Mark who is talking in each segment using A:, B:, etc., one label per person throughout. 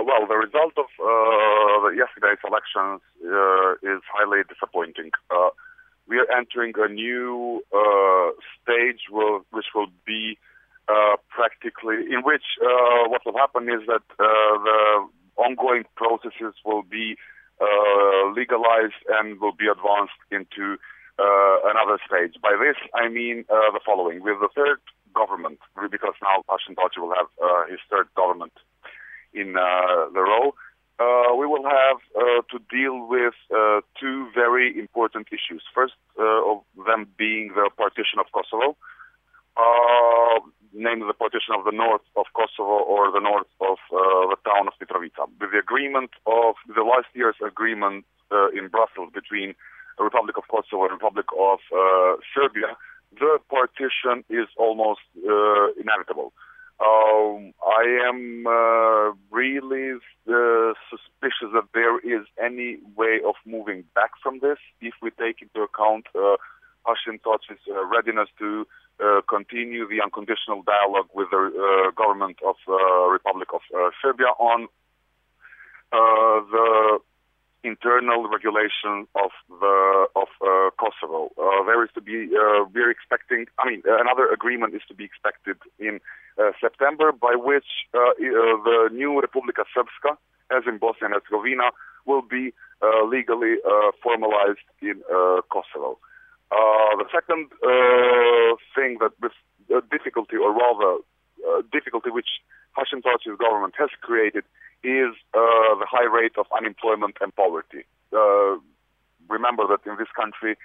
A: Uh, well, the result of uh, yesterday's elections uh, is highly disappointing. Uh, we are entering a new uh, stage will, which will be uh, practically in which what will happen is that the ongoing processes will be legalized and will be advanced into another stage. By this, I mean the following: with the third government, because now Thaçi will have his third government in uh, the row, uh, we will have uh, to deal with two very important issues. First of them being the partition of Kosovo, namely the partition of the north of Kosovo or the north of the town of Mitrovica. With the agreement of the last year's agreement in Brussels between the Republic of Kosovo and Republic of Serbia, the partition is almost uh, inevitable. Um, I am uh, really uh, suspicious that there is any way of moving back from this if we take into account uh, Hashim uh, readiness to uh, continue the unconditional dialogue with the uh, government of uh, Republic of Serbia on the internal regulation of the of uh, Kosovo. Uh, there is to be uh, we're expecting. I mean, another agreement is to be expected in uh, September, by which uh, uh, the new Republika Srpska, as in Bosnia and Herzegovina, will be legally formalized in Kosovo. the second thing that with difficulty, or rather difficulty, which Hashim Thaçi's government has created is uh, the high rate of unemployment and poverty. Uh, remember that in this country,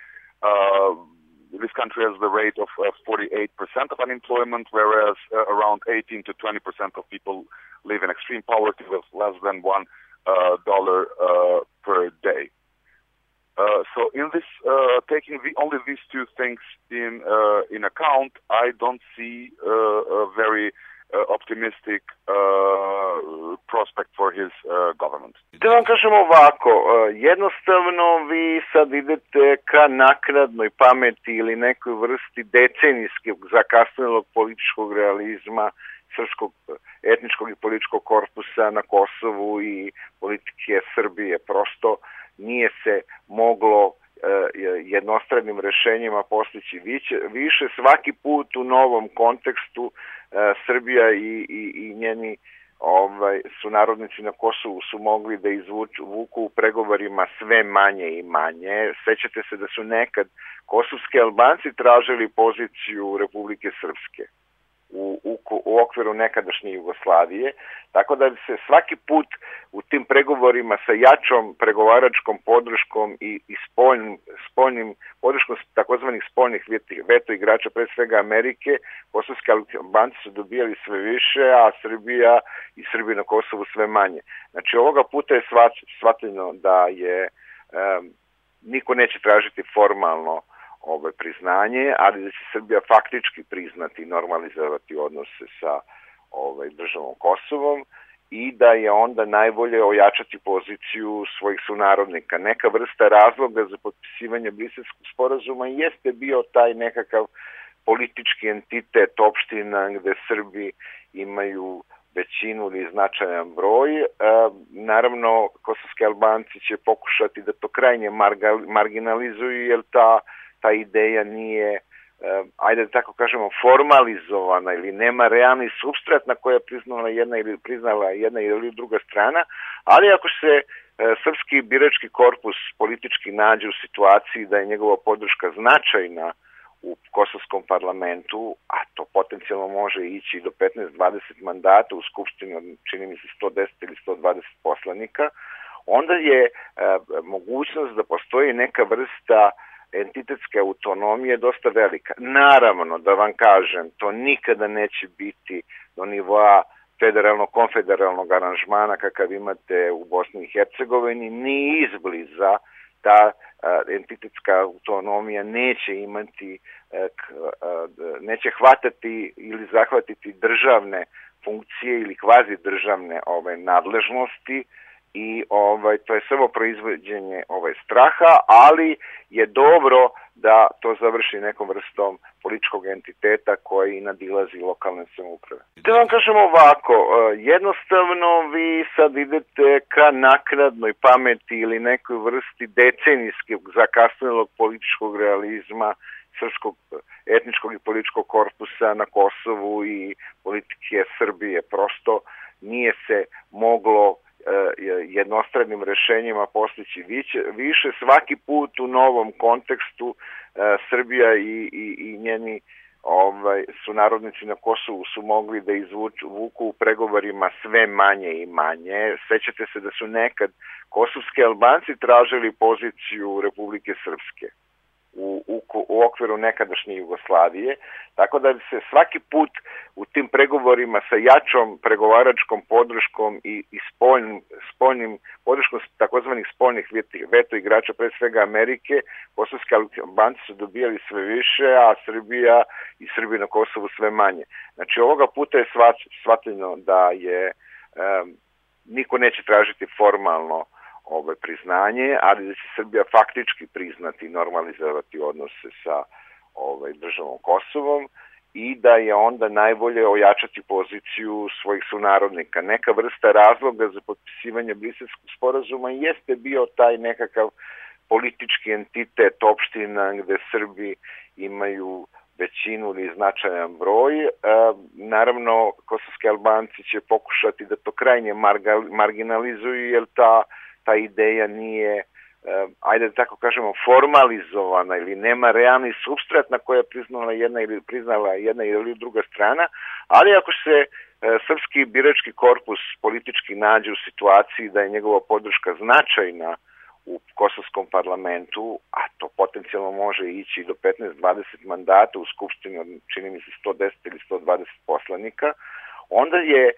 A: uh, this country has the rate of 48% of unemployment, whereas uh, around 18 to 20% of people live in extreme poverty with less than one uh, dollar uh, per day. so, in this, taking the, only these two things in in account, I don't see a very optimistic prospect for his government.
B: Da vam kažem ovako, jednostavno vi sad idete ka naknadnoj pameti ili nekoj vrsti decenijskog zakasnelog političkog realizma srpskog etničkog i političkog korpusa na Kosovu i politike Srbije. Prosto nije se moglo jednostranim rešenjima postići više. Svaki put u novom kontekstu Srbija i, i, i njeni ovaj, su narodnici na Kosovu su mogli da izvuču vuku u pregovorima sve manje i manje. Sećate se da su nekad kosovski Albanci tražili poziciju Republike Srpske u, u, u okviru nekadašnje Jugoslavije, tako da se svaki put u tim pregovorima sa jačom pregovaračkom podrškom i, i spoljnim, spoljnim podrškom takozvanih spoljnih veto igrača, pre svega Amerike, kosovski albanci su dobijali sve više, a Srbija i Srbija na Kosovu sve manje. Znači ovoga puta je shvatljeno da je um, niko neće tražiti formalno ovaj, priznanje, ali da će Srbija faktički priznati i normalizovati odnose sa ovaj, državom Kosovom i da je onda najbolje ojačati poziciju svojih sunarodnika. Neka vrsta razloga za potpisivanje briselskog sporazuma jeste bio taj nekakav politički entitet opština gde Srbi imaju većinu ili značajan broj. E, naravno, kosovski Albanci će pokušati da to krajnje marginalizuju, jer ta ta ideja nije uh, ajde da tako kažemo formalizovana ili nema realni substrat na koja je priznala jedna ili priznala jedna ili druga strana, ali ako se uh, srpski birački korpus politički nađe u situaciji da je njegova podrška značajna u kosovskom parlamentu, a to potencijalno može ići do 15-20 mandata u skupštini, čini mi se 110 ili 120 poslanika, onda je e, mogućnost da postoji neka vrsta uh, entitetske autonomije dosta velika. Naravno, da vam kažem, to nikada neće biti do nivoa federalno-konfederalnog aranžmana kakav imate u Bosni i Hercegovini, ni izbliza ta entitetska autonomija neće imati, neće hvatati ili zahvatiti državne funkcije ili kvazi državne ove nadležnosti, i ovaj to je samo proizvođenje ovaj straha, ali je dobro da to završi nekom vrstom političkog entiteta koji nadilazi lokalne samouprave. Da vam kažem ovako, jednostavno vi sad idete ka nakradnoj pameti ili nekoj vrsti decenijskog zakasnelog političkog realizma srpskog etničkog i političkog korpusa na Kosovu i politike Srbije. Prosto nije se jednostranim rešenjima postići više. Svaki put u novom kontekstu Srbija i, i, i njeni ovaj, su narodnici na Kosovu su mogli da izvuču vuku u pregovorima sve manje i manje. Sećate se da su nekad kosovski Albanci tražili poziciju Republike Srpske u, okviru nekadašnje Jugoslavije, tako da se svaki put u tim pregovorima sa jačom pregovaračkom podrškom i, i spoljnim, spoljnim podrškom takozvanih spoljnih veto igrača, pre svega Amerike, kosovski Albanci su dobijali sve više, a Srbija i Srbija na Kosovu sve manje. Znači ovoga puta je shvatljeno da je um, niko neće tražiti formalno ovaj, priznanje, ali da će Srbija faktički priznati i normalizovati odnose sa ovaj, državom Kosovom i da je onda najbolje ojačati poziciju svojih sunarodnika. Neka vrsta razloga za potpisivanje briselskog sporazuma jeste bio taj nekakav politički entitet opština gde Srbi imaju većinu ili značajan broj. E, naravno, kosovski Albanci će pokušati da to krajnje marginalizuju, jer ta ta ideja nije ajde da tako kažemo formalizovana ili nema realni substrat na koje je priznala jedna ili priznala jedna ili druga strana, ali ako se e, srpski birački korpus politički nađe u situaciji da je njegova podrška značajna u kosovskom parlamentu, a to potencijalno može ići do 15-20 mandata u skupštini od čini mi se 110 ili 120 poslanika, onda je e,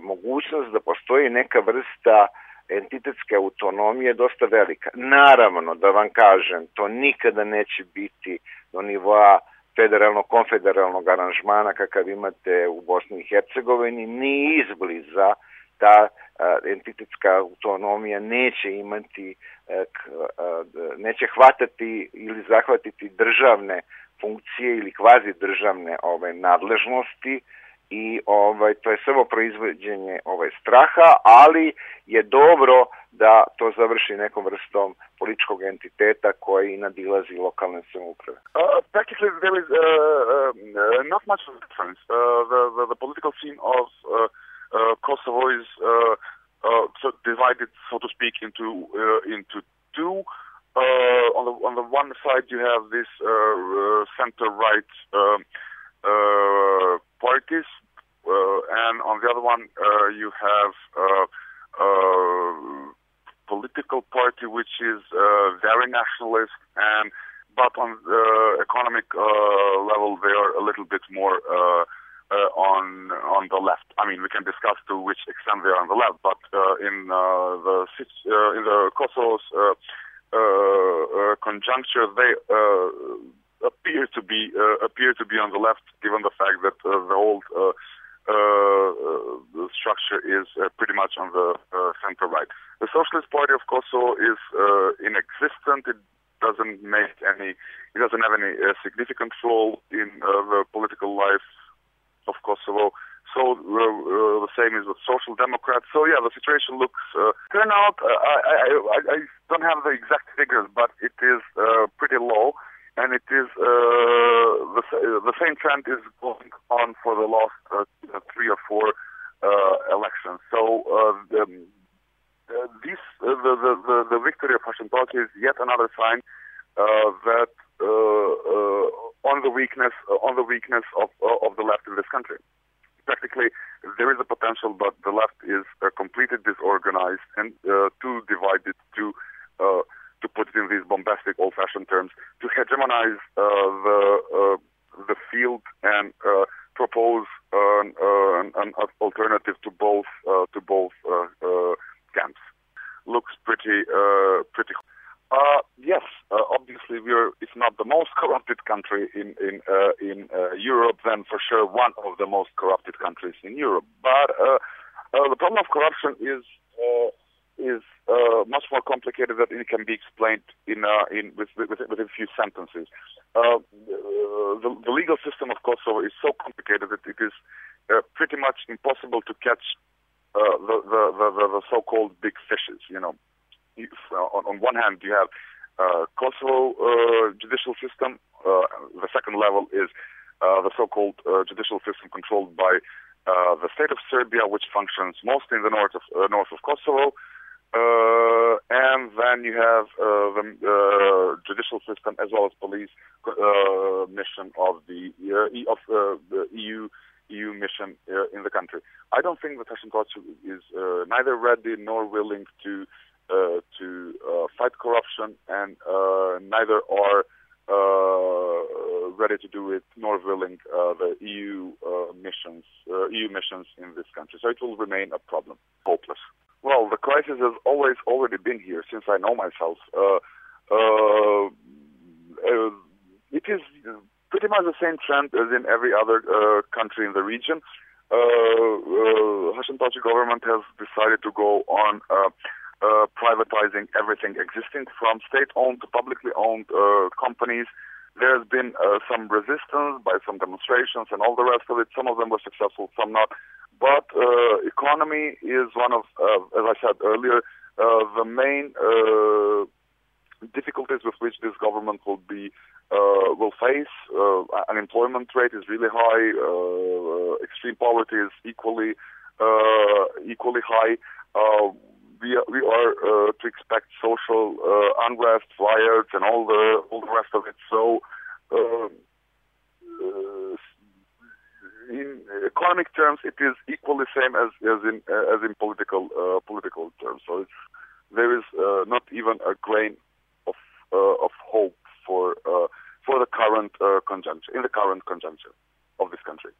B: mogućnost da postoji neka vrsta entitetske autonomije dosta velika. Naravno, da vam kažem, to nikada neće biti do nivoa federalno-konfederalnog aranžmana kakav imate u Bosni i Hercegovini, ni izbliza ta entitetska autonomija neće imati, neće hvatati ili zahvatiti državne funkcije ili kvazi državne ove nadležnosti, i ovaj to je samo proizvođenje ovaj straha, ali je dobro da to završi nekom vrstom političkog entiteta koji nadilazi lokalne samouprave.
A: Uh, practically there is uh, uh, not much of a difference. Uh, the, the, the political scene of uh, uh, Kosovo is uh, uh, so divided, so to speak, into uh, into two. Uh, on the on the one side, you have this uh, uh, center-right uh, uh, parties, uh, and on the other one uh, you have uh, political party which is very nationalist and but on the economic level they are a little bit more uh, on on the left. I mean, we can discuss to which extent they are on the left, but uh, in uh, the in the Kosovo's conjuncture, they appear to be uh, appear to be on the left, given the fact that uh, the old uh, uh, structure is uh, pretty much on the uh, center right. The Socialist Party of Kosovo is uh, inexistent. It doesn't make any. It doesn't have any uh, significant role in uh, the political life of Kosovo. So uh, uh, the same is with Social Democrats. So yeah, the situation looks uh, turnout. Uh, I, I, I, don't have the exact figures, but it is uh, pretty low and it is uh, the, the same trend is going on for the last uh, three or four uh, elections. So uh, the, uh, this uh, the, the the victory of Hashim is yet another sign that on the weakness on the weakness of of the left in this country. Practically, there is a potential, but the left is completely disorganized and too divided to to put it in these bombastic, old-fashioned terms, to hegemonize uh, the uh, the field and uh, propose an, an, an, alternative to both to both camps. Looks pretty pretty. Uh, yes, uh, obviously we're, if not the most corrupted country in in uh, in Europe, then for sure one of the most corrupted countries in Europe. But the problem of corruption is is uh, much more complicated than it can be explained in, uh, in with, with, with, a few sentences. Uh, the, the, legal system of Kosovo is so complicated that it is uh, pretty much impossible to catch uh, the, the, the, so-called big fishes. You know, if, on, on, one hand you have uh, Kosovo judicial system. the second level is the so-called judicial system controlled by uh, the state of Serbia, which functions mostly in the north of uh, north of Kosovo, uh, and then you have uh, the uh, judicial system as well as police uh, mission of the of the EU EU mission in the country. I don't think that Hashim is neither ready nor willing to to fight corruption, and neither are ready to do it, nor willing uh, the EU uh, missions, uh, EU missions in this country. So it will remain a problem, hopeless. Well, the crisis has always already been here since I know myself. Uh, uh, uh, it is pretty much the same trend as in every other country in the region. Hashim Thaçi government has decided to go on privatizing everything existing from state-owned to publicly owned companies there's been uh, some resistance by some demonstrations and all the rest of it. Some of them were successful, some not. But uh, economy is one of, uh, as I said earlier, uh, the main uh, difficulties with which this government will be uh, will face. Uh, unemployment rate is really high. Uh, extreme poverty is equally uh, equally high. Uh, we are, we are to expect social unrest, riots, and all the all the rest of it. So, in economic terms, it is equally same as as in uh, as in political uh, political terms. So there is not even a grain of of hope for for the current conjuncture in the current conjuncture of this country.